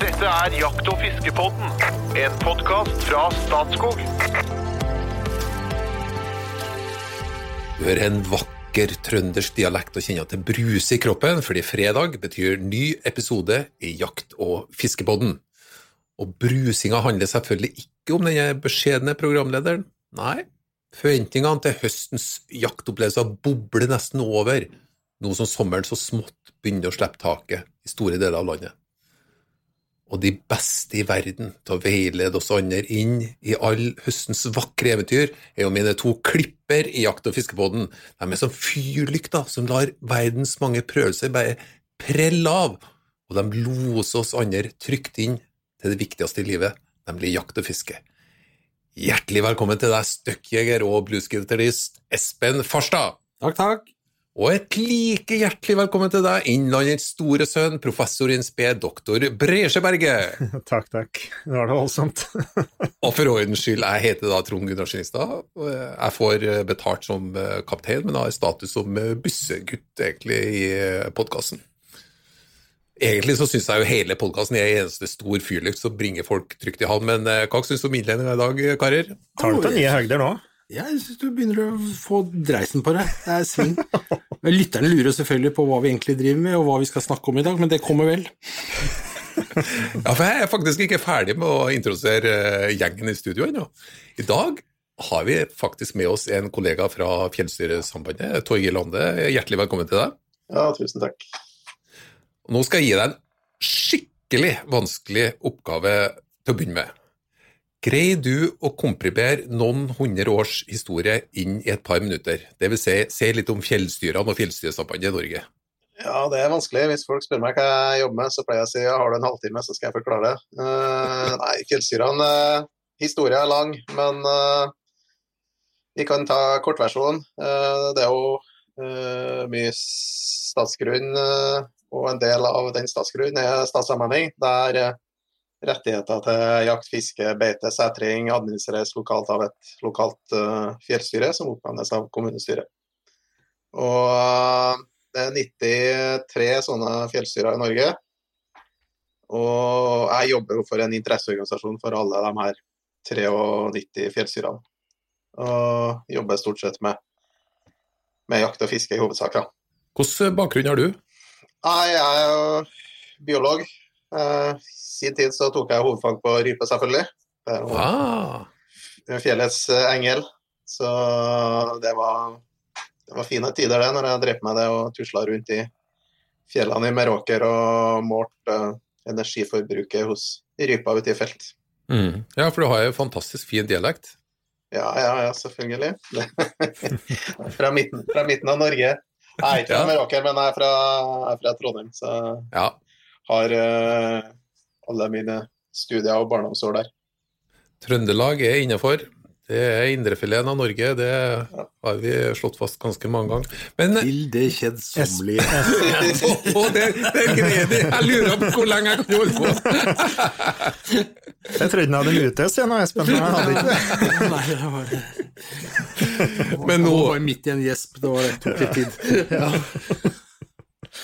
Dette er Jakt- og fiskepodden, en podkast fra Statskog. Hør en vakker trøndersk dialekt og kjenner at det bruser i kroppen, fordi fredag betyr ny episode i Jakt- og fiskepodden. Og brusinga handler selvfølgelig ikke om denne beskjedne programlederen. Nei, forventningene til høstens jaktopplevelser bobler nesten over, nå som sommeren så smått begynner å slippe taket i store deler av landet. Og de beste i verden til å veilede oss andre inn i all høstens vakre eventyr, er jo mine to klipper i Jakt- og fiskebåten. De er som fyrlykter som lar verdens mange prøvelser bare prelle av, og de loser oss andre trygt inn til det viktigste i livet, nemlig jakt og fiske. Hjertelig velkommen til deg, støkkjeger og bluesgitarist Espen Farstad. Takk, takk. Og et like hjertelig velkommen til deg, Innlandets store sønn, professor in spe, doktor Bresjeberget. Takk, takk. Nå var det voldsomt. Og for ordens skyld, jeg heter da Trond Gunnar Skinstad. Jeg får eh, betalt som eh, kaptein, men har status som eh, bussegutt egentlig i podkasten. Egentlig så syns jeg jo hele podkasten er en eneste stor fyrlykt som bringer folk trygt i havn, men hva syns du om innledninga i dag, karer? Tar du til nye høgder nå? Jeg syns du begynner å få dreisen på det. Det er sving. Men Lytterne lurer selvfølgelig på hva vi egentlig driver med, og hva vi skal snakke om i dag, men det kommer vel. Ja, for jeg er faktisk ikke ferdig med å introdusere eh, gjengen i studio ennå. I dag har vi faktisk med oss en kollega fra Fjellstyresambandet, Torgeir Lande. Hjertelig velkommen til deg. Ja, tusen takk. Nå skal jeg gi deg en skikkelig vanskelig oppgave til å begynne med. Greier du å komprimere noen hundre års historie inn i et par minutter? Vil si, se litt om fjellstyrene og Fjellstyresambandet i Norge. Ja, det er vanskelig. Hvis folk spør meg hva jeg jobber med, så pleier jeg å si ja, har du en halvtime, så skal jeg forklare det. Uh, nei, fjellstyrene uh, Historia er lang, men uh, vi kan ta kortversjonen. Uh, det er jo mye statsgrunn, og en del av den statsgrunnen er statssammenheng, der rettigheter til jakt, fiske, beite, setring administreres lokalt av et lokalt uh, fjellstyre som oppnevnes av kommunestyret. Og uh, det er 93 sånne fjellstyrer i Norge. Og jeg jobber jo for en interesseorganisasjon for alle de her 93 fjellstyrene. Og jobber stort sett med, med jakt og fiske i hovedsak. Ja. Hvilken bakgrunn har du? Jeg er biolog. I sin tid så tok jeg hovedfag på rype, selvfølgelig. Ah, fjellets eh, engel. Så det var, det var fine tider det, når jeg drev med det og tusla rundt i fjellene i Meråker og målte uh, energiforbruket hos rypa ute i felt. mm. Ja, for du har jo fantastisk fin dialekt. Ja, ja, ja, selvfølgelig. fra, midten, fra midten av Norge. Jeg er ikke fra. Meråker, men jeg er fra, jeg er fra Trondheim. Så Ja, har eh, alle mine studier og barndomsår der. Trøndelag er innafor. Det er indrefileten av Norge, det har vi slått fast ganske mange ganger. Men Til det kjedsommelige. Å, det, det greier de! Jeg lurer på hvor lenge jeg kan holde på. Jeg trodde den hadde lutes igjen, Espen. Men jeg hadde ikke. Nei, det var Men nå, var midt i en gjesp, det var det tok litt tid. Ja.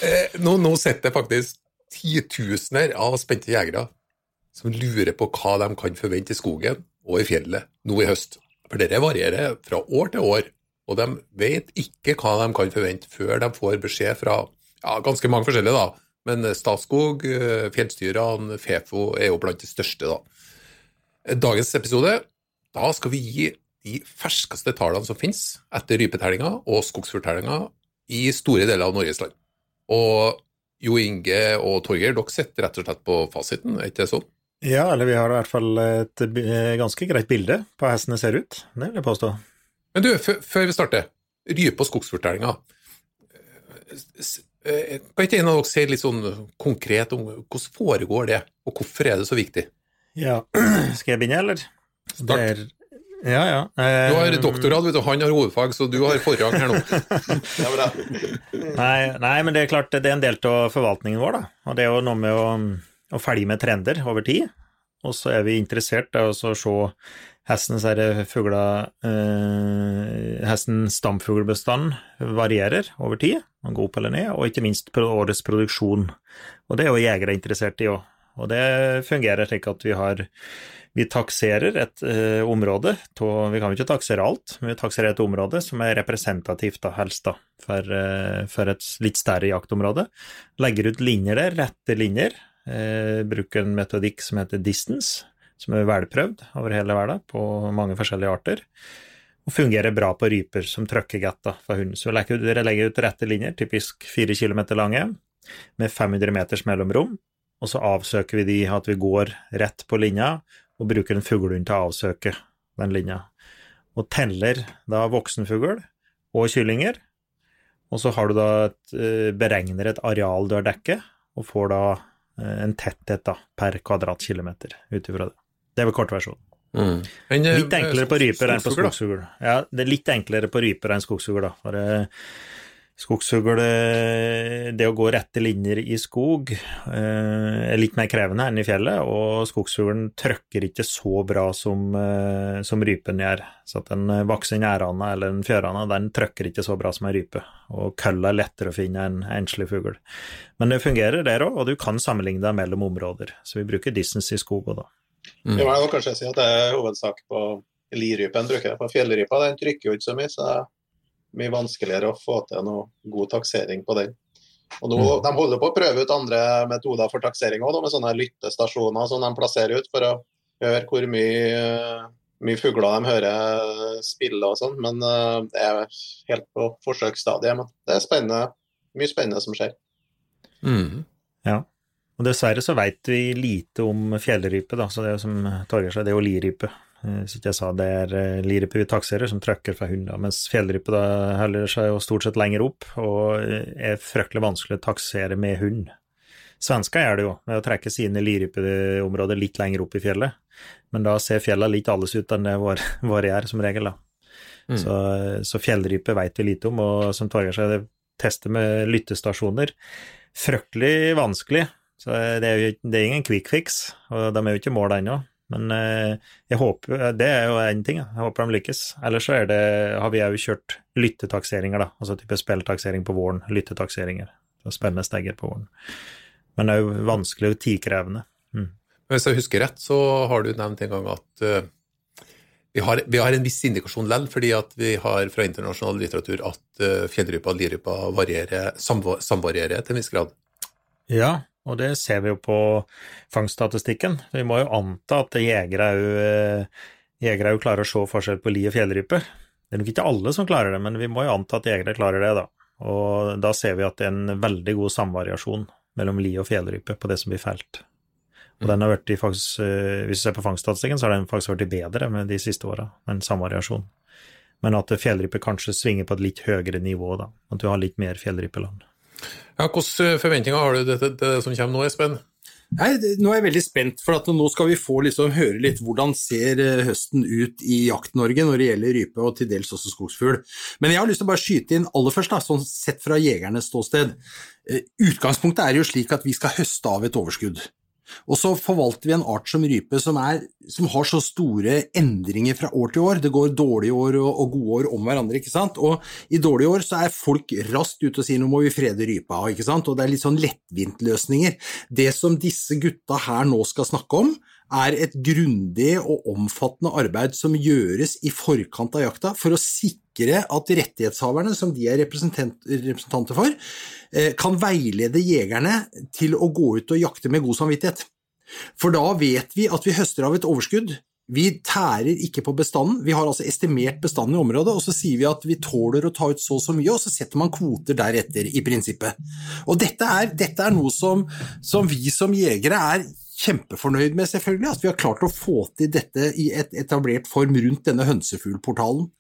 eh, nå, nå sitter jeg faktisk titusener av spente jegere som lurer på hva de kan forvente i skogen og i fjellet nå i høst. For dette varierer fra år til år, og de vet ikke hva de kan forvente før de får beskjed fra ja, ganske mange forskjellige, da. Men Statskog, eh, fjellstyrene, Fefo er jo blant de største, da. Dagens episode, da skal vi gi de ferskeste tallene som finnes etter rypetellinga og skogsfugltellinga i store deler av Norges land. Og Jo Inge og Torgeir, dere sitter rett og slett på fasiten, er ikke det sånn? Ja, eller vi har i hvert fall et ganske greit bilde på hvordan hestene ser ut. Det vil jeg påstå. Men du, før vi starter, rype- og skogsfortellinga. Kan ikke en av dere si litt sånn konkret om hvordan foregår det, og hvorfor er det så viktig? Ja, skal jeg begynne, eller? Start. Det er- Ja, ja. Du har Eh, doktorgrad, vet du, han har hovedfag, så du har forrang her nå. Nei, nei, men det er klart det er en del av forvaltningen vår, da. Og det er jo noe med å, å følge med trender over tid. Og så er vi interessert i å så se hestens fugler eh, Hestens stamfuglbestand varierer over tid, man går opp eller ned, og ikke minst årets produksjon. Og det er jo jegere interessert i òg. Og det fungerer slik at vi har vi takserer et eh, område, to, vi kan jo ikke taksere alt, men vi takserer et område som er representativt, da, helst, da, for, eh, for et litt større jaktområde. Legger ut linjer der, rette linjer. Eh, bruker en metodikk som heter distance, som er velprøvd over hele verden på mange forskjellige arter. Og fungerer bra på ryper som trøkker godt for hunden. Så legger ut, legger ut rette linjer, typisk fire kilometer lange, med 500 meters mellomrom. Og så avsøker vi de at vi går rett på linja, og bruker en fuglehund til å avsøke den linja. Og teller da voksenfugl og kyllinger, og så har du da et, eh, beregner et areal du har dekket, og får da eh, en tetthet da, per kvadratkilometer ut ifra det. Det er vel kortversjonen. Mm. Men, eh, Litt enklere på ryper enn på skogsfugl, skogsfugl. Ja, det er litt enklere på ryper enn skogsfugl, da. For eh, skogsfugl, eh, det å gå rette linjer i skog, eh, er litt mer krevende enn i fjellet, og skogsfuglen trøkker ikke så bra som, eh, som rypen gjør. Så at en voksen ærane eller en fjørane, den trøkker ikke så bra som en rype, og kølla er lettere å finne enn en enslig fugl. Men det fungerer der òg, og du kan sammenligne deg mellom områder. Så vi bruker distance i skog òg, da. Mm. Jeg må kanskje si at det er hovedsak på lirypen, bruker jeg. På fjellrypa den trykker jo ikke så mye, så mye vanskeligere å få til noe god taksering på den. Og nå, Mm. De holder på å prøve ut andre metoder for taksering òg, med sånne lyttestasjoner som de plasserer ut for å høre hvor mye, mye fugler de hører spille og sånn. Men eh, det er helt på forsøksstadiet. Men det er spennende, mye spennende som skjer. Mm. Og dessverre så veit vi lite om fjellrype, da, så det er jo som Torgeir sa, det er jo lirype. Eh, Hvis ikke jeg sa det er eh, lirype takserer som trøkker fra hunder, mens fjellrype da heller seg jo stort sett lenger opp og eh, er fryktelig vanskelig å taksere med hund. Svensker gjør det jo, med å trekke sine lirypeområder litt lenger opp i fjellet, men da ser fjellene litt annerledes ut enn det vår, våre gjør, som regel, da. Mm. Så, så fjellrype veit vi lite om, og som Torgeir sa, det tester med lyttestasjoner. Fryktelig vanskelig, så det er jo det er ingen quick fix, og de er jo ikke mål ennå. Men eh, jeg håper, det er jo én ting, jeg håper de lykkes. Ellers så det, har vi òg kjørt lyttetakseringer, da, altså type spilltaksering på våren, lyttetakseringer. Så Spennende stegger på våren. Men det er jo vanskelig og tidkrevende. Mm. Hvis jeg husker rett, så har du nevnt en gang at uh, vi, har, vi har en viss indikasjon likevel, fordi at vi har fra internasjonal litteratur at uh, fjellrypa og lirypa samvarierer til en viss grad. Ja, og det ser vi jo på fangststatistikken. Vi må jo anta at jegere òg klarer å se forskjell på li og fjellrype. Det er nok ikke alle som klarer det, men vi må jo anta at jegere klarer det, da. Og da ser vi at det er en veldig god samvariasjon mellom li og fjellrype på det som blir felt. Og den har vært i faktisk, eh, Hvis du ser på fangststatistikken, så har den faktisk vært bedre med de siste åra, en samvariasjon. Men at fjellrype kanskje svinger på et litt høyere nivå, da. At du har litt mer fjellrypeland. Ja, Hvilke forventninger har du til det, som kommer nå, Espen? Nei, Nå er jeg veldig spent, for nå skal vi få liksom høre litt hvordan ser eh, høsten ut i Jakt-Norge når det gjelder rype og til dels også skogsfugl. Men jeg har lyst til å bare skyte inn aller først, da, sånn sett fra jegernes ståsted. Eh, Utgangspunktet er jo slik at vi skal høste av et overskudd. Og så forvalter vi en art som rype som, er, som har så store endringer fra år til år. Det går dårlige år og, og gode år om hverandre, ikke sant. Og i dårlige år så er folk raskt ute og sier nå må vi frede rypa, ikke sant. Og det er litt sånn lettvint-løsninger. Det som disse gutta her nå skal snakke om, er et grundig og omfattende arbeid som gjøres i forkant av jakta for å sikre at rettighetshaverne, som de er representanter for, eh, kan veilede jegerne til å gå ut og jakte med god samvittighet. For da vet vi at vi høster av et overskudd. Vi tærer ikke på bestanden, vi har altså estimert bestanden i området, og så sier vi at vi tåler å ta ut så og så mye, og så setter man kvoter deretter, i prinsippet. Og dette er, dette er noe som, som vi som jegere er kjempefornøyd med, selvfølgelig, at vi har klart å få til dette i et etablert form rundt denne hønsefuglportalen.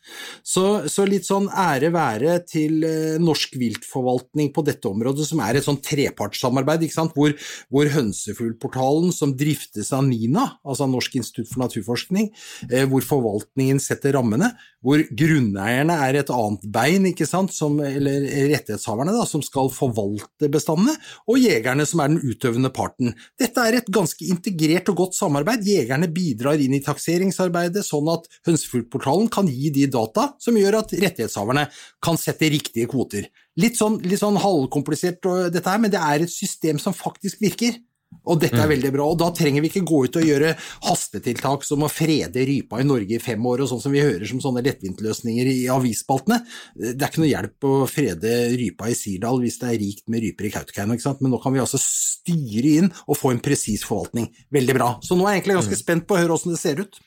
Så, så litt sånn ære være til eh, norsk viltforvaltning på dette området, som er et sånn trepartssamarbeid? Hvor, hvor hønsefuglportalen, som driftes av NINA, altså Norsk institutt for naturforskning, eh, hvor forvaltningen setter rammene, hvor grunneierne er et annet bein, som, eller rettighetshaverne, da, som skal forvalte bestandene, og jegerne, som er den utøvende parten. Dette er et ganske integrert og godt samarbeid. Jegerne bidrar inn i takseringsarbeidet, sånn at hønsefuglportalen kan gi de data som gjør at rettighetshaverne kan sette riktige kvoter. Litt sånn, litt sånn halvkomplisert dette her, men det er et system som faktisk virker. Og dette er veldig bra. Og da trenger vi ikke gå ut og gjøre hastetiltak som å frede rypa i Norge i fem år, og sånn som vi hører som sånne lettvintløsninger i avisspaltene. Det er ikke noe hjelp å frede rypa i Sirdal hvis det er rikt med ryper i Kautokeino, ikke sant. Men nå kan vi altså styre inn og få en presis forvaltning. Veldig bra. Så nå er jeg egentlig ganske spent på å høre åssen det ser ut.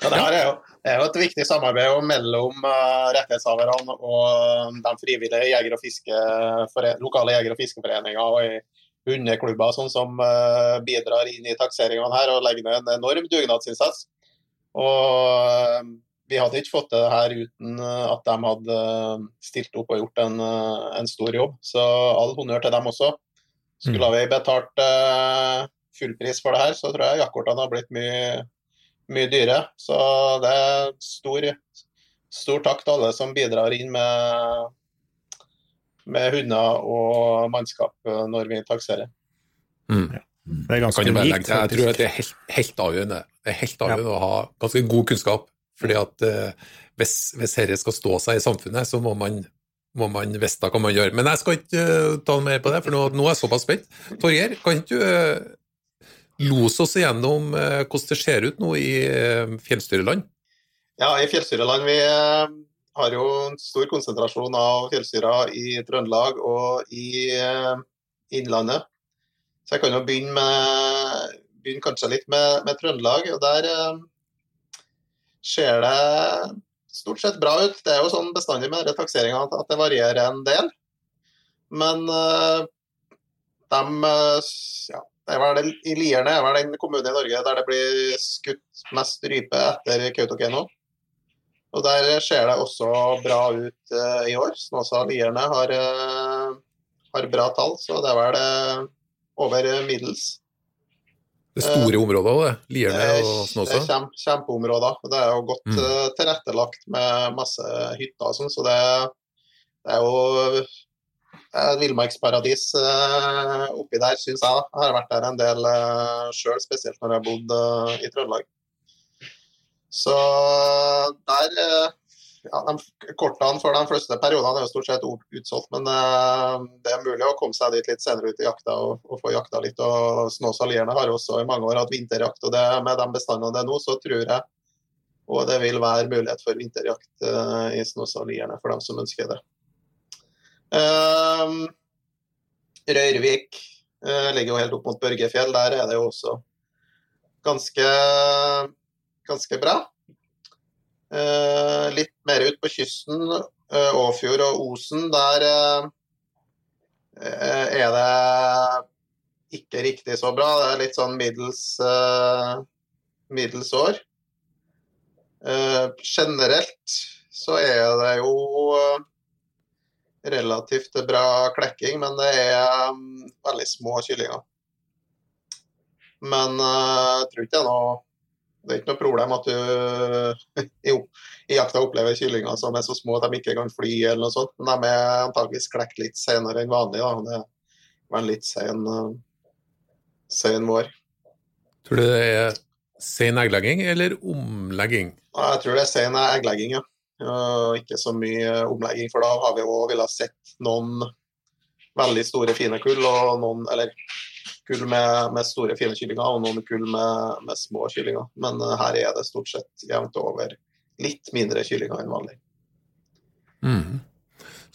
Ja, det er jo, det er jo et viktig samarbeid mellom uh, rettighetshaverne og de frivillige jeger- og lokale jeger- og fiskeforeninger og i hundeklubber sånn som uh, bidrar inn i takseringene her og legger ned en enorm dugnadsinnsats. Og uh, vi hadde ikke fått til det her uten at de hadde stilt opp og gjort en, en stor jobb. Så all honnør til dem også. Skulle vi betalt fullpris for det her, så tror jeg jakkortene har blitt mye mye dyre. Så det er stor, stor takk til alle som bidrar inn med, med hunder og mannskap når vi takserer. Mm. Det er ganske jeg, unikt, legge jeg tror at det er helt, helt avgjørende, det er helt avgjørende å ha ganske god kunnskap. fordi at uh, hvis, hvis dette skal stå seg i samfunnet, så må man, må man vite hva man gjør. Men jeg skal ikke uh, ta mer på det, for nå, nå er jeg såpass spent. Torgeir, kan ikke du uh, lose oss igjennom eh, hvordan det ser ut nå i eh, fjellstyreland? Ja, i fjellstyreland vi eh, har jo en stor konsentrasjon av fjellstyrer i Trøndelag og i eh, Innlandet. Så jeg kan jo begynne, med, begynne kanskje litt med, med Trøndelag. og Der eh, ser det stort sett bra ut. Det er jo sånn bestandig med takseringa at det varierer en del. Men eh, de eh, ja, det er vel I Lierne er vel den kommunen i Norge der det blir skutt mest rype etter Kautokeino. Og Der ser det også bra ut uh, i år. Og Lierne har, uh, har bra tall, så det er vel uh, over middels. Det er store områder òg, det. Lierne og Snåsa? det er kjempe, kjempeområder. og Det er jo godt Mm. uh, tilrettelagt med masse hytter og sånn, så det, det er jo et villmarksparadis uh, oppi der, syns jeg. Jeg har vært der en del sjøl, spesielt når jeg har bodd i Trøndelag. Så der uh, ja, de Kortene for de fleste periodene er jo stort sett utsolgt, men uh, det er mulig å komme seg dit litt senere ut i jakta og, og få jakta litt. og Snåsa Lierne har også i mange år hatt vinterjakt, og det, med de bestandene det er nå, så tror jeg og det vil være mulighet for vinterjakt uh, i Snåsa Lierne for dem som ønsker det. Um, Røyrvik uh, ligger jo helt opp mot Børgefjell. Der er det jo også ganske, ganske bra. Uh, litt mer ut på kysten, uh, Åfjord og Osen, der uh, er det ikke riktig så bra. Det er litt sånn middels, uh, middels år. Generelt så er det jo relativt bra klekking, men det er um, veldig små kyllinger. Men jeg tror ikke det er noe det er ikke noe problem at du i, i jakta opplever kyllinger som er så små at de ikke kan fly, eller noe sånt. men de er antakeligvis klekt litt senere enn vanlig. Da. Det er en litt sen, uh, sen vår. Tror du det er sen egglegging eller omlegging? Jeg tror det er sen egglegging, ja. Ikke så mye omlegging, for da har vi òg villet sett noen veldig store, fine kull, og noen, eller kull med, med store, fine kyllinger, og noen kull med, med små kyllinger. Men uh, her er det stort sett jevnt over litt mindre kyllinger enn vanlig. Mm.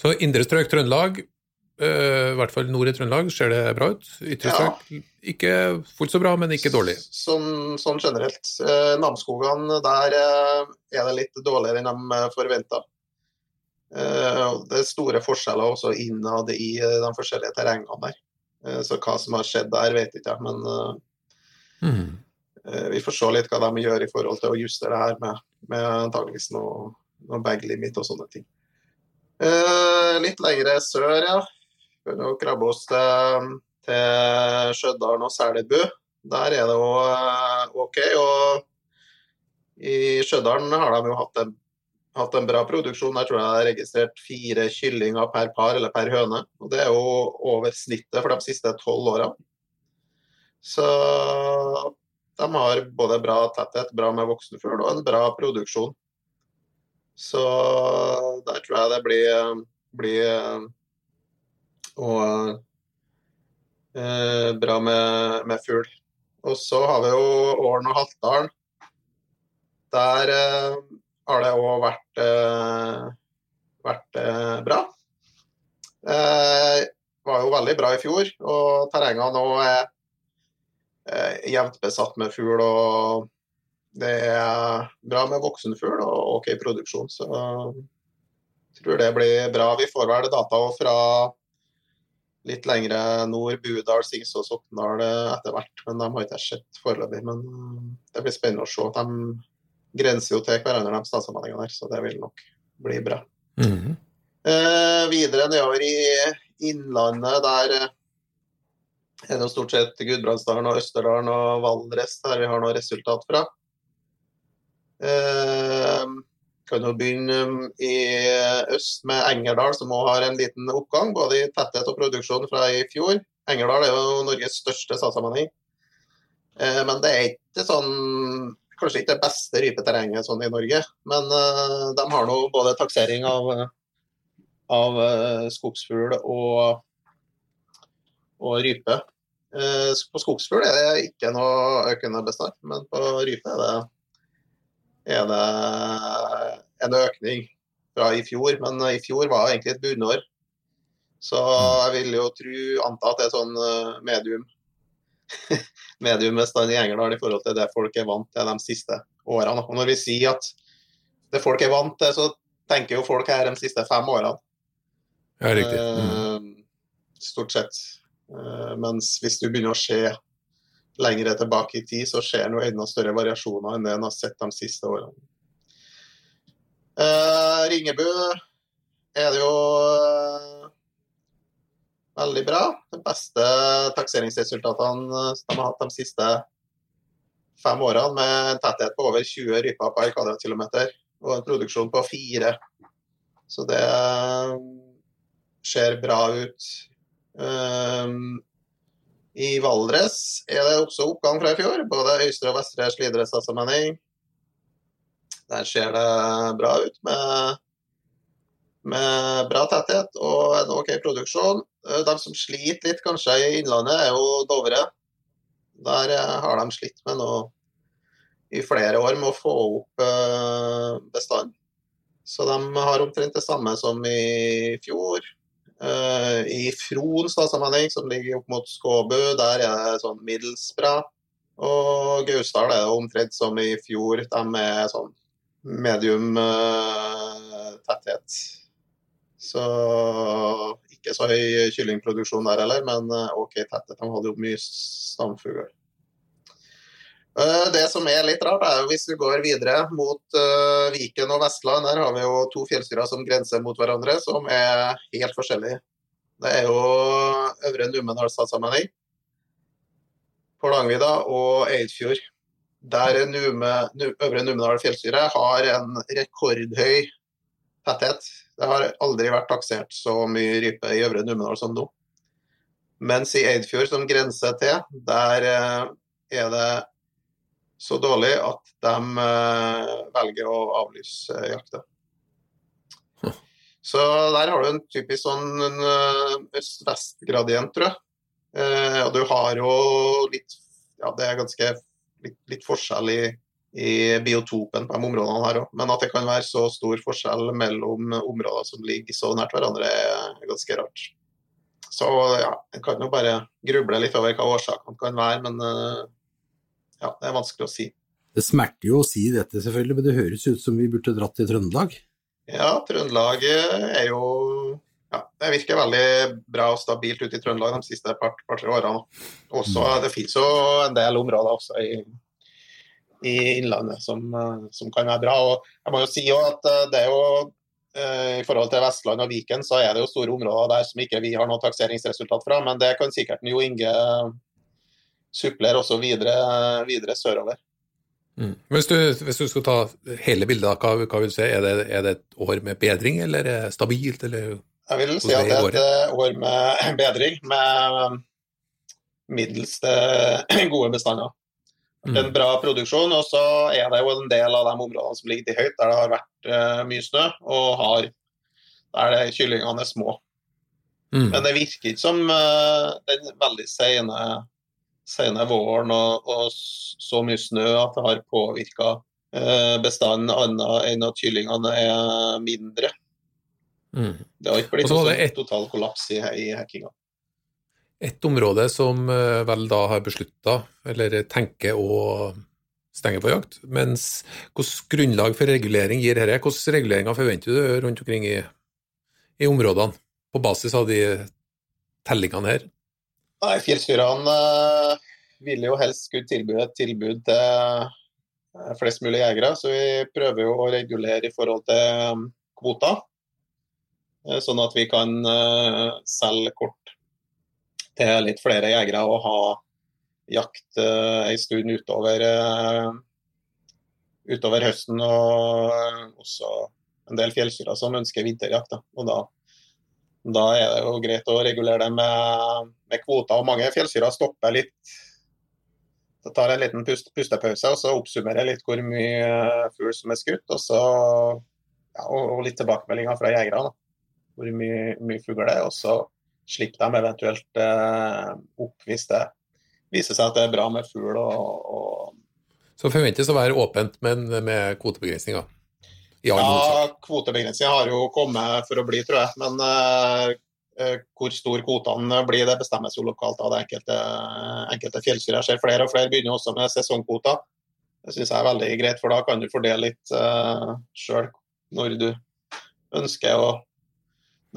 Så indre strøk Trøndelag, uh, i hvert fall nord i Trøndelag, ser det bra ut. Ytre Ja. ikke fullt så bra, men ikke dårlig. Sånn, sånn generelt. Uh, Namsskogene, der er det litt dårligere enn de forventa. Det er store forskjeller også innad i de forskjellige terrengene der. Eh, så hva som har skjedd der, vet ikke jeg. Men eh, Mhm. eh, vi får se litt hva de gjør i forhold til å justere det her med, med antageligvis noe, noe bag limit og sånne ting. Litt lengre sør, ja. Vi kan jo krabbe oss til, til Stjørdal og Selbu. Der er det jo OK. Og i Stjørdal har de jo hatt en, hatt en bra produksjon. Jeg tror jeg er registrert fire kyllinger per par eller per høne. Og Det er jo over snittet for de siste tolv åra. Så de har både bra tetthet, bra med voksenfugl og en bra produksjon. Så der tror jeg det blir, blir og, Eh, bra med, med fugl. Og så har vi jo Åren og Haltdalen. Der eh, har det òg vært, eh, vært eh, bra. Eh, var jo veldig bra i fjor, og terrengene nå er jevnt besatt med fugl. og det er bra med voksenfugl og OK produksjon, så jeg tror det blir bra. Vi får vel data fra litt lengre nord, Budal, Singsås, Oppdal etter hvert. Men de har ikke jeg sett foreløpig. Men det blir spennende å se. De grenser jo til hverandre, de statssammenhengene der, så det vil nok bli bra. Mhm. Eh, videre nedover i Innlandet, der eh, er det jo stort sett Gudbrandsdalen og Østerdalen og Valdres der vi har noe resultat fra. Eh, kan jo begynne um, i øst med Engerdal, som også har en liten oppgang, både i tetthet og produksjon fra i fjor. Engerdal er jo Norges største statssammenheng. Eh, men det er ikke sånn Kanskje ikke det beste rypeterrenget sånn i Norge, men uh, de har nå både taksering av, av uh, skogsfugl og, og rype. Uh, På skogsfugl er det ikke noe økende bestand, men på rype er det, er det en økning fra i fjor. Men i fjor var egentlig et bunnår. Så jeg vil jo tro, anta at det er sånn eh, medium mediumbestand i Engerdal i forhold til det folk er vant til de siste årene. Og når vi sier at det folk er vant til, så tenker jo folk her de siste fem årene. Ja, riktig. Mhm. Eh, Stort sett. Eh, Mens hvis du begynner å se lengre tilbake i tid, så ser en jo enda større variasjoner enn det en har sett de siste årene. Eh, Ringebu er det jo eh, veldig bra. De beste takseringsresultatene de har hatt de siste fem årene, med en tetthet på over 20 ryper per kvadratkilometer og en produksjon på fire. Så det ser bra ut. Um, I Valdres er det også oppgang fra i fjor. Både øystre og vestre slidrettsammenheng. Der ser det bra ut med, med bra tetthet og en OK produksjon. Eh, De som sliter litt kanskje i Innlandet, er jo Dovre. Der eh, har de slitt med noe i flere år med å få opp eh, bestanden. Så de har omtrent det samme som i fjor. I Fron da, som ligger opp mot Skåbu, der er det sånn middels bra. Og Gausdal er det omtrent som i fjor. De er sånn medium tetthet. Så ikke så høy kyllingproduksjon der heller, men eh, OK tettet, De hadde jo mye stamfugl. Eh, Det som er litt rart, er jo hvis vi går videre mot eh, Viken og Vestland. Der har vi jo to fjellstyrer som grenser mot hverandre, som er helt forskjellige. Det er jo Øvre Numedalssammenheng, Porlangvidda og Eidfjord. Der Nume, Øvre Numedal fjellstyre har en rekordhøy tetthet. Det har aldri vært taksert så mye rype i Øvre Numedal som nå. Mens i Eidfjord, som grenser til, der eh, er det så dårlig at de eh, velger å avlyse eh, jakta. Så der har du en typisk sånn øst-vest-gradient, tror jeg. Og du har jo litt Ja, det er ganske litt, litt forskjell i, i biotopen på de områdene her òg. Men at det kan være så stor forskjell mellom områder som ligger så nært hverandre, er ganske rart. Så ja, en kan jo bare gruble litt over hva årsakene kan være, men eh, ja, det er vanskelig å si. Det smerter jo å si dette, selvfølgelig, men det høres ut som vi burde dratt til Trøndelag. Ja, Trøndelag er jo ja, Det virker veldig bra og stabilt ute i Trøndelag de siste par- par-tre årene. Også, det finnes jo en del områder også i, i Innlandet som, eh, som kan være bra. og jeg må jo si at eh, det er jo eh, I forhold til Vestland og Viken så er det jo store områder der som ikke vi har noe takseringsresultat fra, men det kan sikkert Jo Inge supplere også videre, videre sørover. Mm. Hvis, du, hvis du skal ta hele bildet, hva, hva vil du si? Er det, er det et år med bedring, eller er det stabilt, eller Jeg vil si at det er et år med bedring, med middels gode bestander. Mm. En bra produksjon, og så er det jo en del av de områdene som ligger til høyt, der det har vært eh, mye snø, og har, der det, kyllingene er små. Mm. Men det virker ikke som eh, den veldig sene, sene våren og, og så mye snø at det har påvirka bestanden annet enn at kyllingene er mindre. Mm. Det har ikke blitt sånn et- total kollaps i, i hackinga. Et område som eh, vel da har beslutta, eller tenker å stenge på jakt, mens hvilket grunnlag for regulering gir dette? Hvilke reguleringer forventer du rundt omkring i, i områdene, på basis av de tellingene her? Nei, Fjellstyrene ville jo helst skulle tilby et tilbud til eh, flest mulig jegere, så vi prøver jo å regulere i forhold til eh, kvoter. Eh, Sånn at vi kan eh, selge kort til litt flere jegere og ha jakt uh, en stund utover, uh, utover høsten. Og også en del fjellsyrer som ønsker vinterjakt. Da. Og da, da er det jo greit å regulere det med, med kvoter. Og mange fjellsyrer stopper litt. Så tar en liten pust, pustepause og så oppsummerer litt hvor mye fugl som er skutt. Og, så, ja, og, og litt tilbakemeldinger fra jegerne. Hvor mye, mye fugl det er. Og så slipper dem eventuelt eh, opp hvis det viser seg at det er bra med fugl. Og, og Så forventes å være åpent, men med kvotebegrensninger. Ja, kvotebegrensninger har jo kommet for å bli, tror jeg. Men eh, eh, hvor stor kvotene blir, det bestemmes jo lokalt av det enkelte, enkelte fjellstyret. Jeg ser flere og flere begynner også med sesongkvoter. Det syns jeg er veldig greit, for da kan du fordele litt uh, sjøl når du ønsker å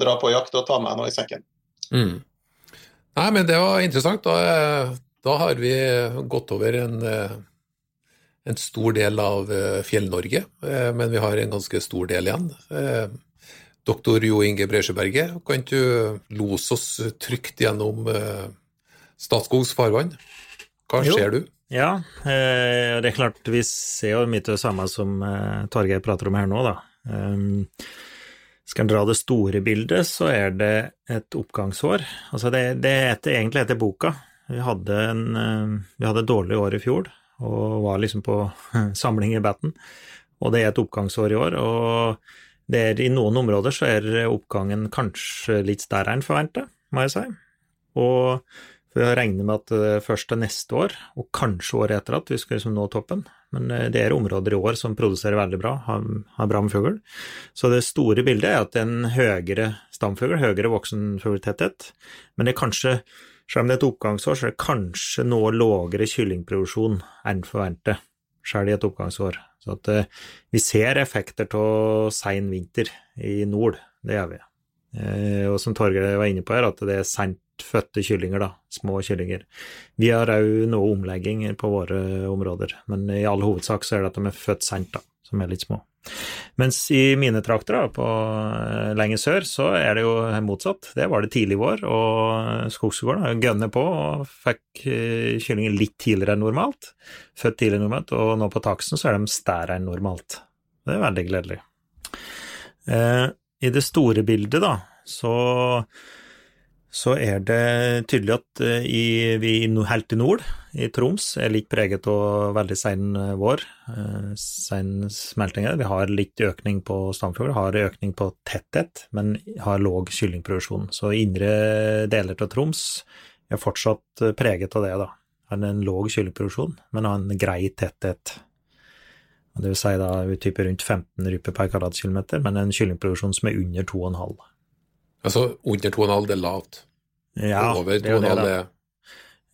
dra på jakt og ta med noe i sekken. Mm. Nei, men det var interessant. Da, da har vi gått over en, eh, en stor del av eh, Fjell-Norge, eh, men vi har en ganske stor del igjen. Doktor Jo Inge Bresjeberget, kan du lose oss trygt gjennom Statskogs farvann? Hva Jo. ser du? Ja, eh, det er klart vi ser jo mye av det samme som Torgeir prater om her nå, da. Skal en dra det store bildet, så er det et oppgangsår. Altså det, det heter, egentlig etter boka. Vi hadde, en, eh, vi hadde et dårlig år i fjor, og var liksom på samling i batten. Og det er et oppgangsår i år, og det er, i noen områder så er oppgangen kanskje litt større enn forventet, må jeg si. Og vi regner med at først til neste år, og kanskje året etter at vi skal liksom nå toppen. Men eh, det er områder i år som produserer veldig bra, har, har bra med fugl. Så det store bildet er at det er en høyere stamfugl, høyere voksenfugltetthet. Men det er kanskje, selv om det er et oppgangsår, så er det kanskje noe lavere kyllingproduksjon enn forventet, selv i et oppgangsår. Så at eh, vi ser effekter av sein vinter i nord, det gjør vi. Eh, og som Torgeir var inne på her, at det er sent fødte kyllinger, da, små kyllinger. Vi har òg noe omlegging på våre områder, men i all hovedsak så er det at de er født sent, da, som er litt små. Mens i mine trakter, da, på eh, lenger sør, så er det jo motsatt. Det var det tidlig vår, og skogsgården gønner på og fikk eh, kyllinger litt tidligere enn normalt. Født tidligere enn normalt, og nå på taksten så er de stærere enn normalt. Det er veldig gledelig. Eh, I det store bildet, da, så så er det tydelig at eh, i, vi helt i nord, i Troms, er litt preget av veldig sein eh, vår, sen sein smelting. Vi har litt økning på stamfugl, har økning på tetthet, men har låg kyllingproduksjon. Så indre deler av Troms er fortsatt eh, preget av det, da. Har en låg kyllingproduksjon, men har en grei tetthet. Det vil si da typer rundt 15 ryper per kvadratkilometer, men en kyllingproduksjon som er under 2,5. Altså under 2,5 det er lavt. Ja, Over det er 2,5 det, det er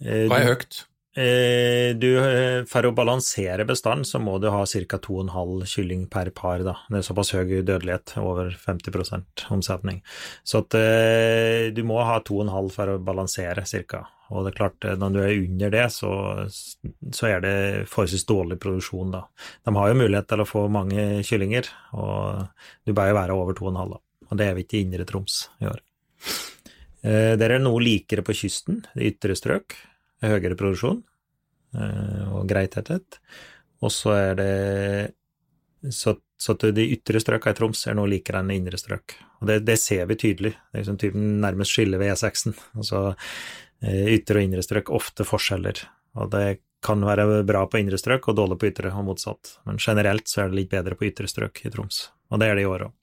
Eh, Hva er du- høyt? Eh, du, eh, for å balansere bestanden, så må du ha ca. 2,5 kylling per par. Da. Det er såpass høy dødelighet, over 50% omsetning. Så at, eh, du må ha 2,5 for å balansere, ca. Og det er klart, eh, når du er under det, så, så er det forholdsvis dårlig produksjon, da. De har jo mulighet til å få mange kyllinger, og du bør jo være over 2,5, da. Og det er vi ikke i Indre Troms i år. Eh, Der er det noe likere på kysten, i ytre strøk høyere produksjon eh, og grei tetthet. Og så er det så, så de ytre strøkene i Troms er noe likere enn indre strøk. Og det, det ser vi tydelig. Det er liksom typen nærmest skille ved E6-en. Altså eh, ytre og indre strøk, ofte forskjeller. Og det kan være bra på indre strøk og dårlig på ytre, og motsatt. Men generelt så er det litt bedre på ytre strøk i Troms. Og det er det i år òg.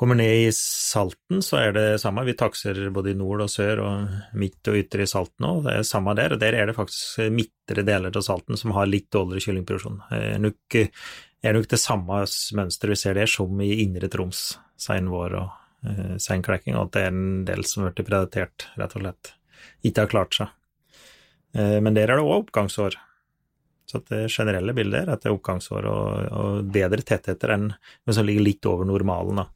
Kommer ned i Salten, så er det samme. Vi takser både i nord og sør og midt og ytre i Salten òg. Det er samme der. Og der er det faktisk midtre deler av Salten som har litt dårligere kyllingproduksjon. Det er nok, er nok det samme mønsteret vi ser der som i indre Troms sein vår og eh, sein klekking, og at det er en del som har blitt predatert rett og slett. Ikke har klart seg. Eh, men der er det òg oppgangsår. Så det generelle bildet er at det er oppgangsår og, og bedre tettheter enn men som ligger litt over normalen. da.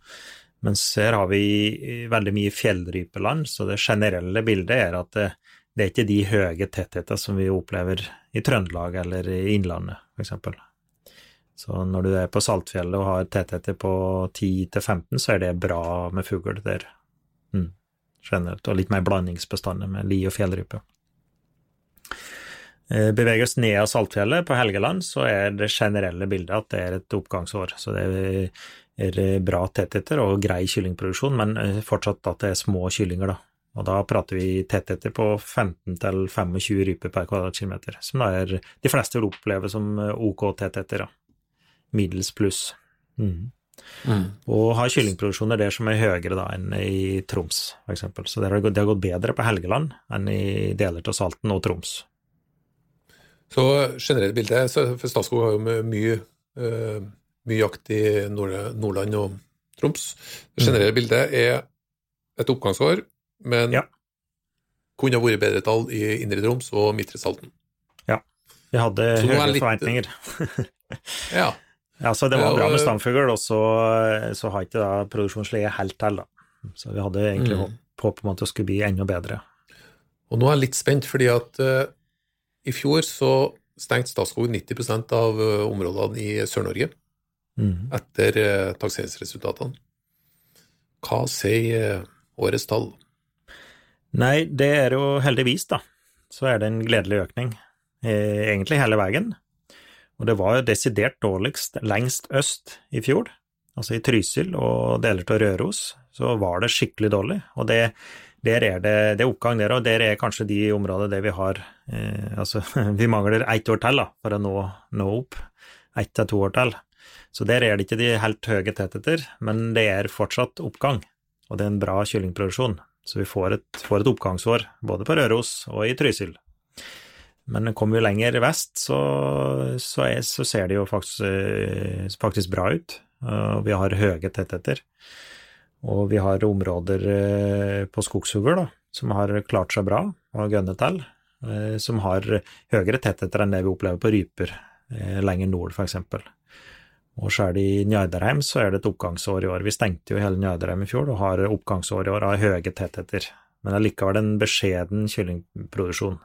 Mens her har vi veldig mye fjellrypeland, så det generelle bildet er at det, det er ikke de høye tettheter som vi opplever i Trøndelag eller i Innlandet, f.eks. Så når du er på Saltfjellet og har tettheter på 10-15, så er det bra med fugl der. Mm, generelt. Og litt mer blandingsbestander med li og fjellrype. Eh, beveger oss ned av Saltfjellet på Helgeland, så er det generelle bildet at det er et oppgangsår. Så det er bra tettheter og grei kyllingproduksjon, men eh, fortsatt at det er små kyllinger, da. Og da prater vi tettheter på 15-25 ryper per kvadratkilometer, som da er de fleste vil oppleve som eh, OK tettheter, da. Middels pluss. Mm. Mm. Og har kyllingproduksjoner der som er høyere da enn i Troms, f.eks. Så det har, gått, det har gått bedre på Helgeland enn i deler av Salten og Troms. Så generelt bilde, for Statskog har jo mye, uh, mye jakt i Nordland og Troms. Det generelle mm. bildet er et oppgangsår, men ja. kunne ha vært bedre tall i Indre Troms og Midtre Salten. Ja, vi hadde høye litt... forventninger. ja. ja. Så det var bra med stamfugl, og så, så har ikke da produksjonen helt til, da. Så vi hadde egentlig mm. håp om at det skulle bli enda bedre. Og nå er jeg litt spent, fordi at i fjor så stengte Statskog 90 av eh, områdene i Sør-Norge mm. etter eh, takseringsresultatene. Hva sier eh, årets tall? Nei, det er jo heldigvis, da, så er det en gledelig økning. Egentlig hele veien. Og det var jo desidert dårligst lengst øst i fjor. Altså i Trysil og deler av Røros så var det skikkelig dårlig. Og det der er det, det er oppgang der, og der er kanskje de områdene der vi har eh, Altså, vi mangler ett år til da, for å nå, nå opp. Ett til to år til. Så der er det ikke de helt høye tettheter, men det er fortsatt oppgang, og det er en bra kyllingproduksjon. Så vi får et, får et oppgangsår, både på Røros og i Trysil. Men kommer vi lenger vest, så, så, er, så ser det jo faktisk, eh, faktisk bra ut. Og vi har høye tettheter. Og vi har områder på på da, som har klart seg bra og gønnet til, eh, som har høyere tettheter enn det vi opplever på ryper eh, lenger nord, f.eks. Og selv i Njardarheim så er det et oppgangsår i år. Vi stengte jo hele Njardarheim i fjor og har oppgangsår i år av høye tettheter. Men allikevel en beskjeden kyllingproduksjon.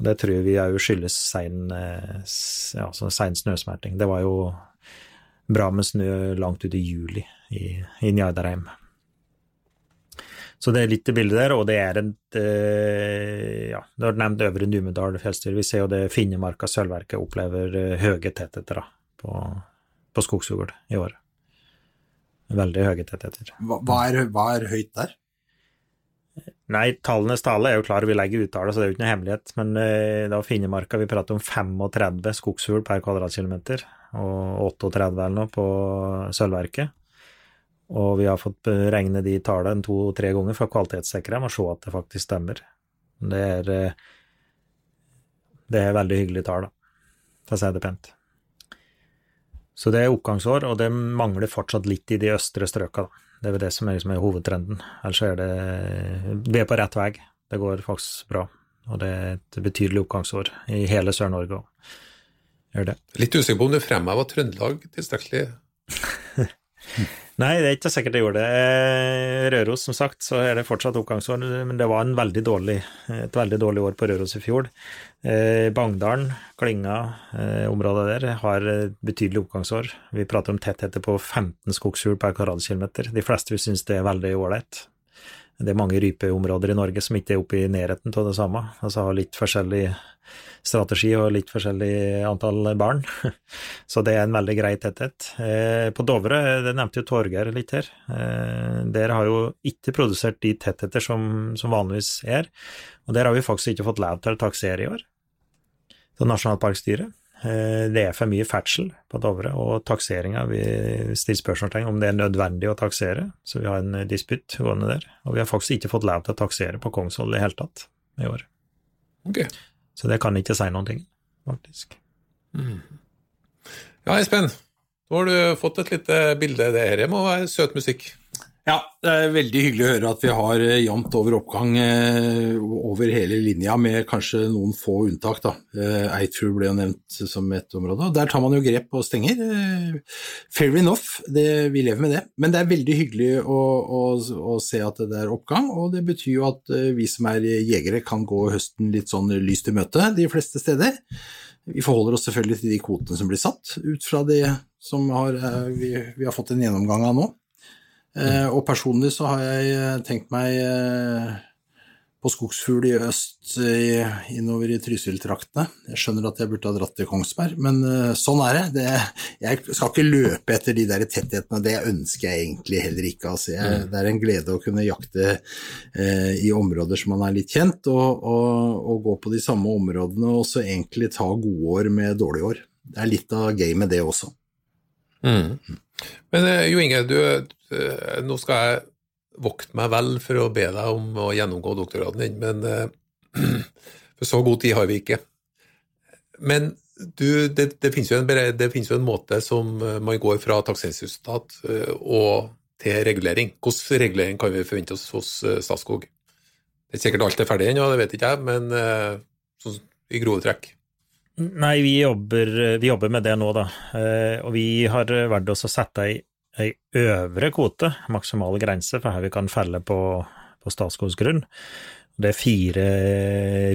Det tror vi òg skyldes sein, ja, sein snøsmelting. Det var jo bra med snø langt ut i juli i, i Njardarheim. Så det er litt i bildet der, og det er et eh, Ja, du har nevnt Øvre Numedal fjellstyre. Vi ser jo det Finnemarka Sølvverket opplever eh, høye tettheter på, på skogsugl i år. Veldig høye tettheter. Hva, hva, hva er høyt der? Nei, tallenes tale er jo klar, vi legger uttale, så det er jo ikke noe hemmelighet. Men eh, da Finnemarka, vi prater om 35 skogsfugl per kvadratkilometer, og 38 eller noe på Sølvverket. Og vi har fått beregne de tallene to-tre ganger for å kvalitetssikre dem og se at det faktisk stemmer. Det er, eh, det er veldig hyggelige tall, for å si det pent. Så det er oppgangsår, og det mangler fortsatt litt i de østre strøka. Det er vel det som er, liksom er hovedtrenden. Ellers er det Vi er på rett vei. Det går faktisk bra. Og det er et betydelig oppgangsår i hele Sør-Norge òg. Litt usikker på om du fremhever Trøndelag tilstrekkelig? Nei, det er ikke sikkert jeg gjorde det. Eh, Røros, som sagt, så er det fortsatt oppgangsår, men det var veldig dårlig, et veldig dårlig år på Røros i fjor. Eh, Bangdalen, Klinga, eh, området der, har betydelig oppgangsår. Vi prater om tettheter på 15 skogshjul per kvadratkilometer. De fleste vil synes det er veldig ålreit. Det er mange rypeområder i Norge som ikke er oppe i nærheten av det samme, altså har litt forskjellig strategi og litt forskjellig antall barn. Så det er en veldig grei tetthet. Eh, på Dovre, det nevnte jo Torgeir litt her, eh, der har jo ikke produsert de tettheter som, som vanligvis er, og der har vi faktisk ikke fått lov til å taksere i år. Så Nasjonalparkstyret det er for mye ferdsel på Dovre, og takseringa Vi stiller spørsmålstegn om det er nødvendig å taksere, så vi har en disputt gående der. Og vi har faktisk ikke fått lov til å taksere på Kongsvoll i det hele tatt i år. Okay. Så det kan ikke si noen ting, faktisk. Ja, Espen, nå har du fått et lite bilde. Det her må være søt musikk. Ja, det er veldig hyggelig å høre at vi har eh, jevnt over oppgang eh, over hele linja, med kanskje noen få unntak. da. Eh, Eidfjord ble jo nevnt som et område, og der tar man jo grep og stenger. Fair enough, det, vi lever med det. Men det er veldig hyggelig å, å, å se at det er oppgang, og det betyr jo at vi som er jegere kan gå høsten litt sånn lyst i møte de fleste steder. Vi forholder oss selvfølgelig til de kvotene som blir satt, ut fra det som har, vi, vi har fått en gjennomgang av nå. Eh, og personlig så har jeg eh, tenkt meg eh, på skogsfugl i øst innover i Trysil-traktene. Jeg skjønner at jeg burde ha dratt til Kongsberg, men sånn er det. det. Jeg skal ikke løpe etter de der tettighetene, det ønsker jeg egentlig heller ikke. Altså, jeg, det er en glede å kunne jakte eh, i områder som man er litt kjent, og, og, og gå på de samme områdene og så egentlig ta gode år med dårlige år. Det er litt av gamet, det også. Men eh, Jo Inge, du, eh, nå skal jeg vokte meg vel for å be deg om å gjennomgå doktorgraden din, men eh, for så god tid har vi ikke. Men du, det, det, finnes en, det finnes jo en måte som man går fra takseringsresultat til regulering. Hvordan regulering kan vi forvente oss hos Statskog? Det er sikkert alt er ferdig ennå, det vet ikke jeg, men sånn i grove trekk. Nei, vi jobber, vi jobber med det nå, da. Eh, Og vi har valgt oss å sette ei, ei øvre kvote, maksimal grense, for her vi kan felle på, på Statskogs grunn. Det er fire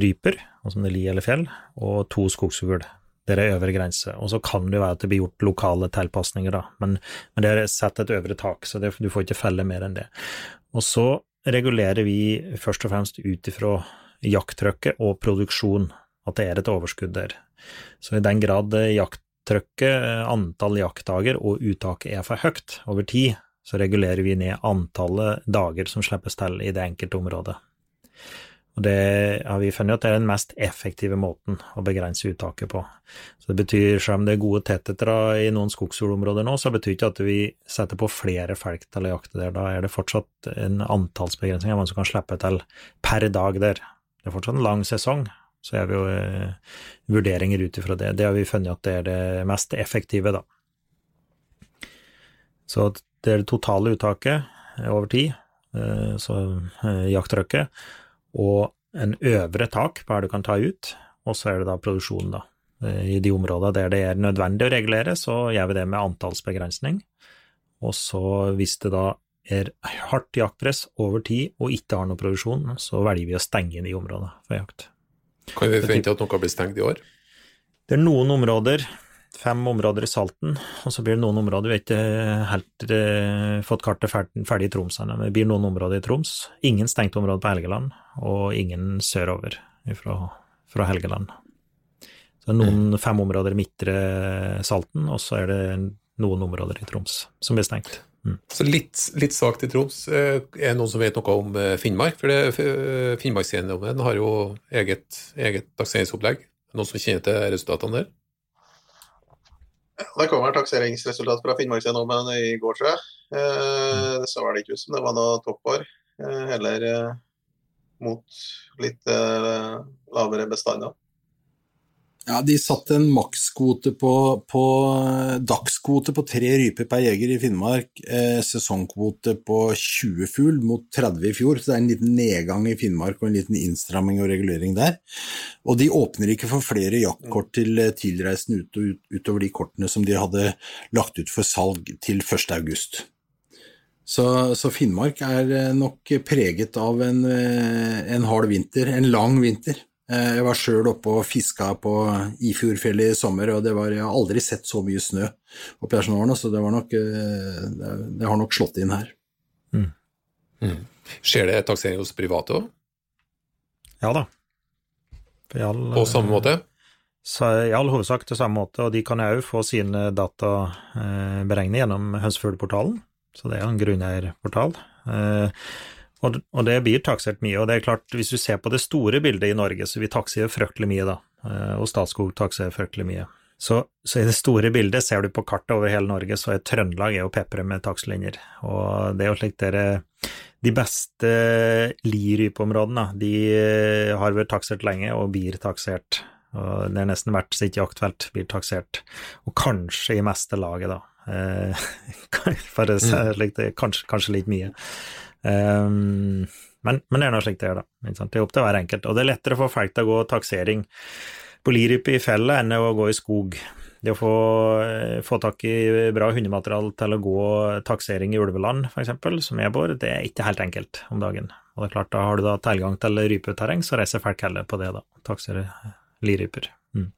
ryper, altså det er li eller fjell, og to skogsfugl. Det er øvre grense. Og så kan det være at det blir gjort lokale tilpasninger, da, men, men det er satt et øvre tak, så det, du får ikke felle mer enn det. Og så regulerer vi først og fremst ut ifra jakttrykket og produksjon, at det er et overskudd der. Så i den grad jakttrykket, eh, antall jaktdager og uttaket er for høyt over tid, så regulerer vi ned antallet dager som slippes til i det enkelte området. Og det har vi funnet at det er den mest effektive måten å begrense uttaket på. Så det betyr, selv om det er gode tettheter i noen skogsfuglområder nå, så betyr ikke at vi setter på flere felk til å jakte der. Da er det fortsatt en antallsbegrensning av hvem som kan slippe til per dag der. Det er fortsatt en lang sesong, så gjør vi jo eh, vurderinger ut ifra det. Det har vi funnet at det er det mest effektive, da. Så det er det totale uttaket eh, over tid, eh, så jakttrykket, og en øvre tak på hva du kan ta ut, og så er det da produksjonen, da. I de områdene der det er nødvendig å regulere, så gjør vi det med antallsbegrensning. Og så hvis det da er hardt jaktpress over tid og ikke har noe produksjon, så velger vi å stenge de områdene for jakt. Kan vi forvente at noe blir stengt i år? Det er noen områder, fem områder i Salten, og så blir det noen områder, vi har ikke helt eh, fått kartet ferdig, ferdig i Troms ennå, men det blir noen områder i Troms. Ingen stengte områder på Helgeland, og ingen sørover fra, fra Helgeland. Så det er noen fem områder i midtre Salten, og så er det noen områder i Troms som blir stengt. Så litt, litt svakt i Troms. Eh, Er det noen som vet noe om eh, Finnmark? For det- eh, Finnmarkseiendommen har jo eget, eget takseringsopplegg. Noen som kjenner til resultatene der? Det kommer takseringsresultat fra Finnmarkseiendommen i går, tror jeg. Eh, det så vel ikke ut som det var noe toppår. Eh, heller eh, mot litt lavere bestander. Ja, de satte en makskvote på, på dagskvote på tre ryper per jeger i Finnmark, eh, sesongkvote på 20 fugl mot 30 i fjor, så det er en liten nedgang i Finnmark og en liten innstramming og regulering der. Og de åpner ikke for flere jaktkort til eh, tilreisende ut, ut, utover de kortene som de hadde lagt ut for salg til 1. august. Så, så Finnmark er eh, nok preget av en, eh, en hard vinter, en lang vinter. Eh, Jeg var sjøl oppe og fiska på Ifjordfjellet i sommer, og det var, jeg har aldri sett så mye snø oppi her som nå, så det, var nok, eh, det, har nok slått inn her. Skjer det taksering hos private òg, Ja da. All, på samme måte? I all hovedsak til samme måte, og de kan òg få sine data eh, beregnet gjennom Hønsefuglportalen, så det er en grunneierportal. Eh, og, og det blir taksert mye, og det er klart, hvis du ser på det store bildet i Norge, så vi takser fryktelig mye, da, eh, og Statskog takser fryktelig mye. Så, så, i det store bildet, ser du på kartet over hele Norge, så er Trøndelag er jo pepret med takstlinjer. Og det er jo slik dere De beste lirypeområdene, de har vært taksert lenge og blir taksert. Og det er nesten hvert sitt jaktfelt blir taksert. Og kanskje i meste laget, da. Eh, for å si det slik, kanskje, kanskje litt mye. Um, men, men, det er nå slik det er, da. Det er opp til hver enkelt. Og det er lettere for folk til å gå taksering på lirype i fjellet enn å gå i skog. Det å få, eh, få tak i bra hundemateriale til å gå taksering i ulveland, f.eks., som jeg bor, det er ikke helt enkelt om dagen. Og det er klart, da har du da tilgang til rypeterreng, så reiser folk heller på det, da. Taksere liryper. Mm.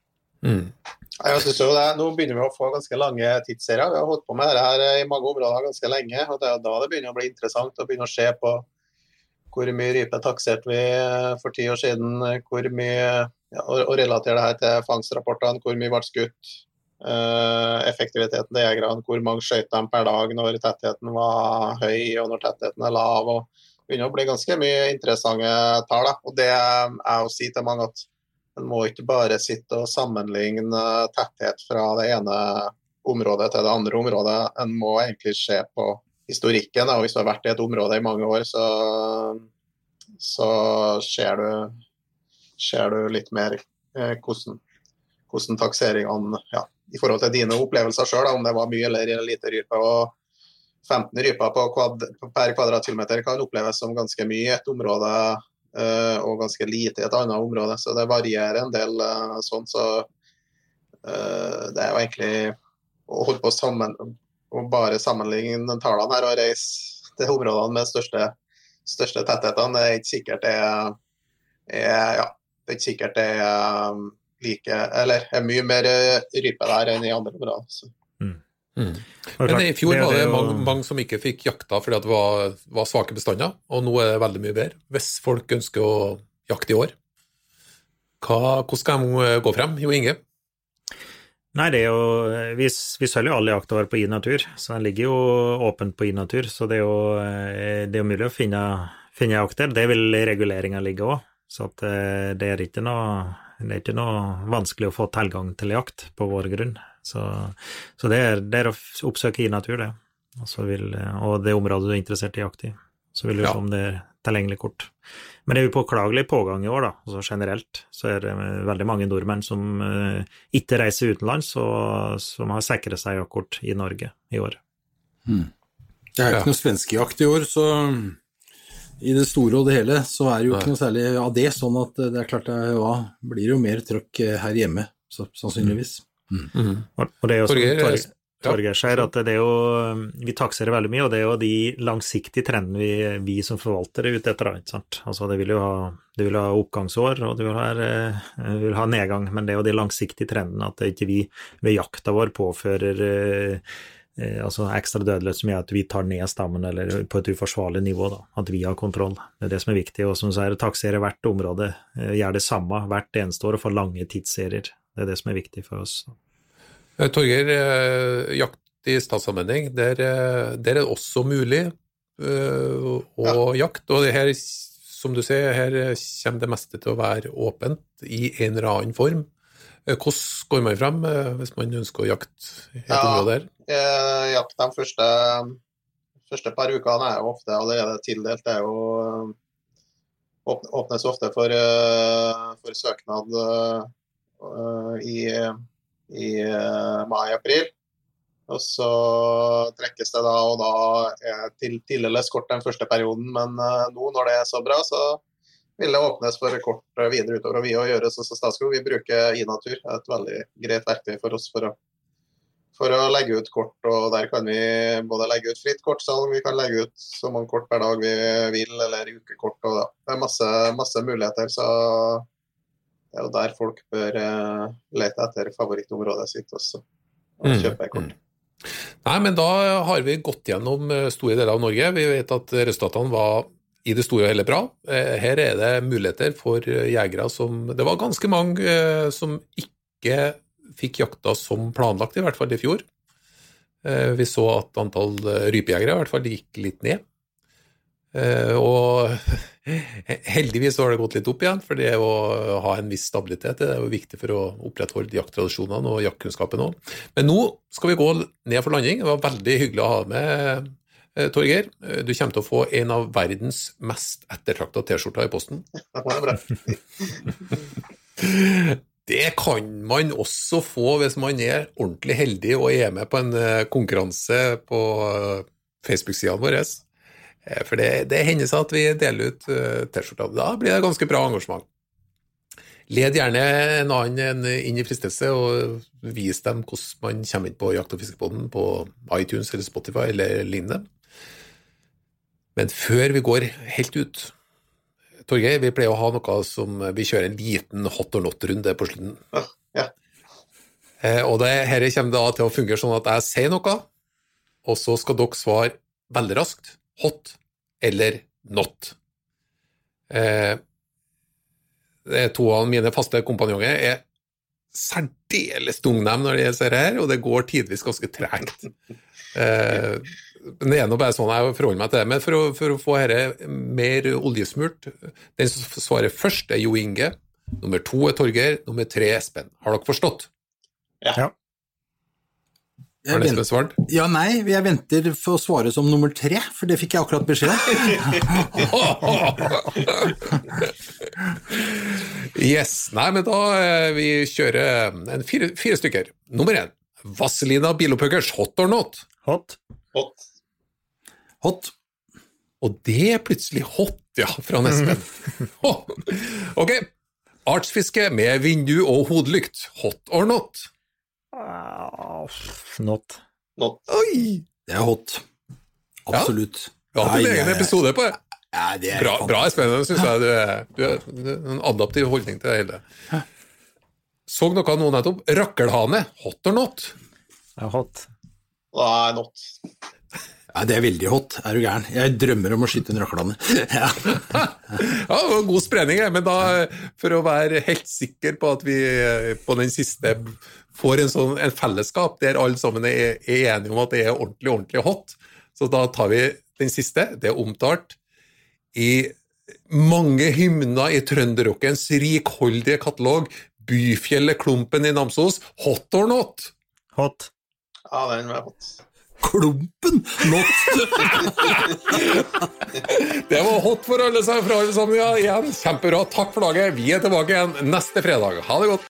Mm. Jeg synes jo det, Nå begynner vi å få ganske lange tidsserier. Vi har holdt på med dette her i mange områder ganske lenge. og Det er da det begynner å bli interessant å begynne å se på hvor mye rype takserte vi for ti år siden, hvor mye ja, og, relatere det her til fangstrapportene, hvor mye ble skutt, uh, effektiviteten til jegerne, hvor mange skjøt de per dag når tettheten var høy og når tettheten er lav. og Det begynner å bli ganske mye interessante tall. Det er å si til mange at en må ikke bare sitte og sammenligne tetthet fra det ene området til det andre området. En må egentlig se på historikken. og Hvis du har vært i et område i mange år, så, så ser du ser du litt mer eh, hvordan, hvordan takseringene ja, i forhold til dine opplevelser sjøl, om det var mye eller lite rype. og 15 ryper på kvad, per kvadratkilometer kan oppleves som ganske mye i et område og ganske lite i et annet område. Så det varierer en del uh, sånn. Så uh, det er jo egentlig å holde på sammen og bare sammenligne tallene her og reise til områdene med største, største tettheter, det er ikke sikkert det er, er ja, det er ikke sikkert det er like Eller er mye mer eh, rype der enn i andre områder. Mm. Mm. Men i fjor var det mange, mange, som ikke fikk jakta fordi det var, var, svake bestander, og nå er det veldig mye bedre. Hvis folk ønsker å jakte i år, hva, hvordan skal de gå frem? Jo Inge? Nei, det er jo Vi, vi selger jo alle jakta vår på i-natur, så den ligger jo åpent på i-natur. Så det er jo, eh, det er mulig å finne, finne jakter. Det vil reguleringa ligge òg. Så at eh, det er ikke noe det er ikke noe vanskelig å få tilgang til jakt på vår grunn. Så, så det, er, det, er, å oppsøke i natur, det. Vil, og det området du er interessert i jakt i. Så vil du ja. se om det er tilgjengelig kort. Men det er jo påklagelig pågang i år, da. Altså generelt så er det veldig mange nordmenn som uh, ikke reiser utenlands, og som har sikret seg jaktkort i Norge i år. Hmm. Det er jo ikke noe svenskejakt i år, så i det store og det hele så er det jo ikke noe særlig av det, sånn at det er klart det ja, blir jo mer trøkk eh, her hjemme, så, sannsynligvis. Mm. Og det er jo som Torgeir sier, at det er jo Vi takserer veldig mye, og det er jo de langsiktige trendene vi, vi som forvaltere er ute etter. Ikke sant? Altså det vil jo ha, det vil ha oppgangsår, og det vil ha, det vil ha nedgang, men det er jo de langsiktige trendene at ikke vi ved jakta vår påfører eh, eh, altså ekstra dødelighet som gjør at vi tar ned stammen eller på et uforsvarlig nivå. Da. At vi har kontroll. Det er det som er viktig. Og som sier, taksere hvert område. Eh, gjør det samme hvert eneste år og får lange tidsserier. Det er det som er viktig for oss. Eh, Torgeir, eh, jakt i statssammenheng, der, eh, der, er det også mulig å ja. jakte. Og det her, som du ser, her kommer det meste til å være åpent i en eller annen form. Hvordan går man frem hvis man ønsker å jakte i et ja, område her? Eh, jakt de første, første par ukene er jo ofte allerede tildelt. Det er jo åpnes ofte for, for søknad i, i mai-april. Og så trekkes det da, og da tildeles kort den første perioden. Men nå når det er så bra, så vil det åpnes for kort videre utover. Og vi og Gjøres og Statskog vi bruker iNatur, et veldig greit verktøy for oss for å, for å legge ut kort. og Der kan vi både legge ut fritt kortsalg, vi kan legge ut så mange kort per dag vi vil, eller ukekort. og da. Det er masse, masse muligheter. så det er jo der folk bør uh, lete etter favorittområdet sitt også, og kjøpe kjøpe kort. Mm. Nei, men da har vi gått gjennom eh, store deler av Norge. Vi vet at resultatene var i det store og hele bra. Eh, her er det muligheter for jegere som Det var ganske mange som ikke fikk jakta som planlagt, i hvert fall i fjor. Vi så at antall rypejegere i hvert fall gikk litt ned. Eh, og heldigvis har det gått litt opp igjen, for det å ha en viss stabilitet det er jo viktig for å opprettholde jakttradisjonene og jaktkunnskapen òg. Men nå skal vi gå ned for landing. Det var veldig hyggelig å ha deg med, eh, Torgeir. Du kommer til å få en av verdens mest ettertrakta T-skjorter i posten. Det kan man også få hvis man er ordentlig heldig og er med på en eh, konkurranse på eh, Facebook-sidene våre. Eh, For det, det hender seg at vi deler ut eh, T-skjorter. Da blir det ganske bra engasjement. Led gjerne en annen en inn i fristelse, og vis dem hvordan man kommer inn på Jakt- og fiskebåten på iTunes eller Spotify eller lignende. Men før vi går helt ut Torgeir, vi pleier å ha noe som vi kjører en liten hot or not-runde på slutten. Ja. Eh, og det her kommer da til å fungere sånn at jeg sier noe, og så skal dere svare veldig raskt. Hot eller not. Eh, to av mine faste kompanjonger er særdeles tungnem når det gjelder dette her, og det går tidvis ganske tregt. Eh, men det er nå bare sånn jeg forholder meg til det. Men for å, for å få dette mer oljesmurt Den som svarer først, er Jo Inge. Nummer to er Torgeir. Nummer tre er Espen. Har dere forstått? Jeg Har det besvart? ja, nei, jeg venter for å svare som nummer tre, for det fikk jeg akkurat beskjed om. Yes. Nei, men da eh, vi kjører en fire, fire stykker. Nummer én. Vazelina Bilopphuggers, Hot or Not. Hot. Hot. Hot. Og det er plutselig hot, ja, fra Espen. Oh. Ok. Artsfiske med vindu og hodelykt. Hot or not? Not. Not. Oi! Det er hot. Absolutt. Vi har hatt en egen episode på det. Ja, det er Bra, bra Espen. Det syns jeg du er, du er en adaptiv holdning til det hele. Så noe nå nettopp. Rakkelhane. Hot or not? er hot. Nei, not. Ja, det er veldig hot. Er du gæren? Jeg drømmer om å skyte en rakkelhane. Ja. Ja, det var god spredning, men da, for å være helt sikker på at vi eh, på den siste får en sånn en fellesskap der alle sammen er, er enige om at det er ordentlig, ordentlig hot, så da tar vi den siste. Det er omtalt i mange hymner i trønderrockens rikholdige katalog. Byfjellet Klumpen i Namsos. Hot or not? Hot. Ja, den var hot. Klumpen! Not! Det var hot for alle fra alle sammen ja, igjen. Kjempebra. Takk for laget. Vi er tilbake igjen neste fredag. Ha det godt.